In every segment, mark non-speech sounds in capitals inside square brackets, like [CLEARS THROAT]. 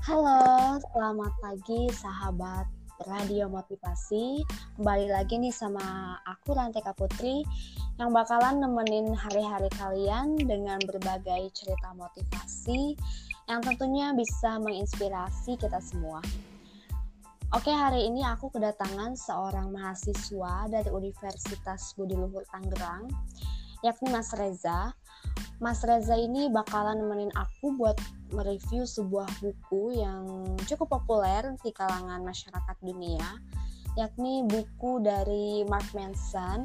Halo, selamat pagi sahabat Radio Motivasi. Kembali lagi nih sama aku Rantika Putri yang bakalan nemenin hari-hari kalian dengan berbagai cerita motivasi yang tentunya bisa menginspirasi kita semua. Oke, hari ini aku kedatangan seorang mahasiswa dari Universitas Budi Luhur Tangerang, yakni Mas Reza. Mas Reza ini bakalan nemenin aku buat mereview sebuah buku yang cukup populer di kalangan masyarakat dunia, yakni buku dari Mark Manson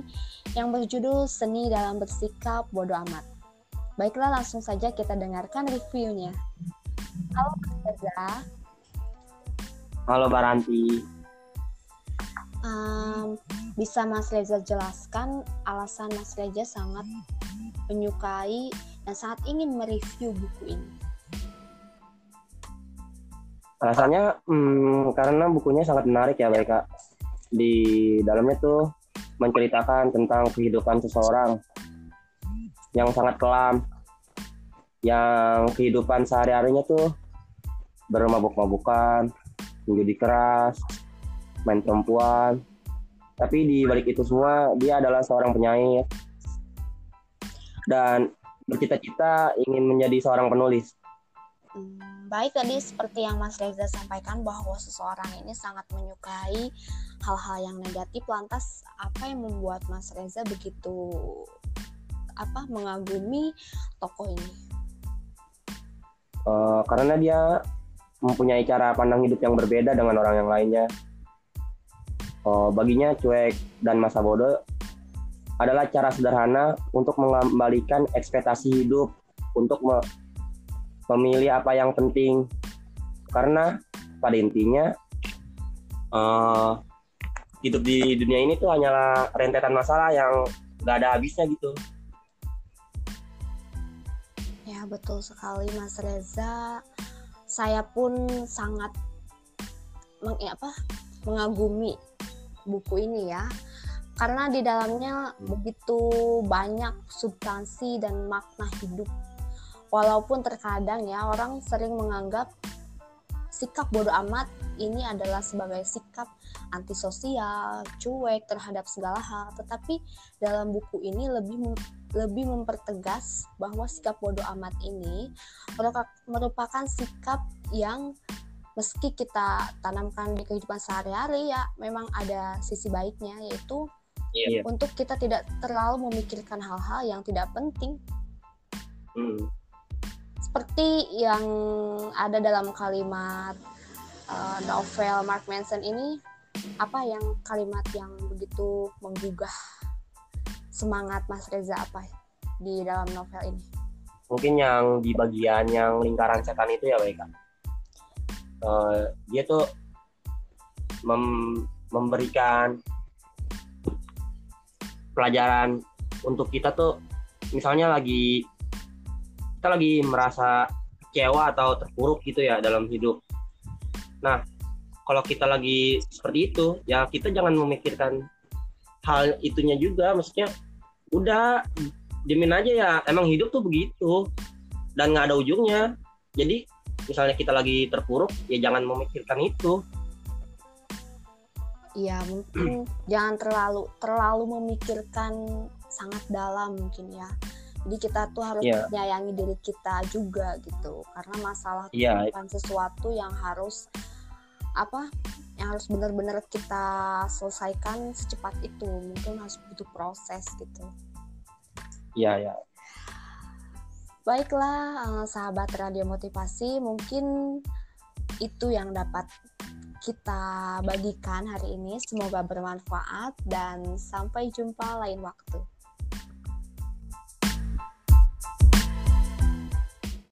yang berjudul Seni dalam Bersikap Bodoh Amat. Baiklah, langsung saja kita dengarkan reviewnya. Halo Mas Reza. Halo Baranti. Um, bisa Mas Reza jelaskan alasan Mas Reza sangat menyukai dan sangat ingin mereview buku ini? Alasannya hmm, karena bukunya sangat menarik ya baik kak. Di dalamnya tuh menceritakan tentang kehidupan seseorang yang sangat kelam, yang kehidupan sehari-harinya tuh bermabuk-mabukan, menjadi keras, main perempuan. Tapi di balik itu semua dia adalah seorang penyair dan bercita-cita ingin menjadi seorang penulis. Hmm, baik tadi seperti yang Mas Reza sampaikan bahwa seseorang ini sangat menyukai hal-hal yang negatif. Lantas apa yang membuat Mas Reza begitu apa mengagumi tokoh ini? Uh, karena dia mempunyai cara pandang hidup yang berbeda dengan orang yang lainnya. Uh, baginya cuek dan masa bodoh adalah cara sederhana untuk mengembalikan ekspektasi hidup untuk memilih apa yang penting. Karena pada intinya uh, hidup di dunia ini tuh hanyalah rentetan masalah yang gak ada habisnya gitu. Ya betul sekali Mas Reza. Saya pun sangat meng, apa mengagumi buku ini ya karena di dalamnya begitu banyak substansi dan makna hidup walaupun terkadang ya orang sering menganggap sikap bodoh amat ini adalah sebagai sikap antisosial, cuek terhadap segala hal. Tetapi dalam buku ini lebih lebih mempertegas bahwa sikap bodoh amat ini merupakan sikap yang meski kita tanamkan di kehidupan sehari-hari ya memang ada sisi baiknya yaitu yeah. untuk kita tidak terlalu memikirkan hal-hal yang tidak penting. Hmm seperti yang ada dalam kalimat uh, novel Mark Manson ini apa yang kalimat yang begitu menggugah semangat Mas Reza apa di dalam novel ini? Mungkin yang di bagian yang lingkaran setan itu ya baik uh, dia tuh mem memberikan pelajaran untuk kita tuh misalnya lagi kita lagi merasa kecewa atau terpuruk gitu ya dalam hidup. Nah, kalau kita lagi seperti itu, ya kita jangan memikirkan hal itunya juga. Maksudnya, udah dimin aja ya. Emang hidup tuh begitu dan nggak ada ujungnya. Jadi, misalnya kita lagi terpuruk, ya jangan memikirkan itu. Iya, mungkin [CLEARS THROAT] jangan terlalu terlalu memikirkan sangat dalam mungkin ya jadi kita tuh harus yeah. menyayangi diri kita juga gitu karena masalah yeah. bukan sesuatu yang harus apa yang harus benar-benar kita selesaikan secepat itu mungkin harus butuh proses gitu iya yeah, ya yeah. baiklah eh, sahabat radio motivasi mungkin itu yang dapat kita bagikan hari ini. Semoga bermanfaat dan sampai jumpa lain waktu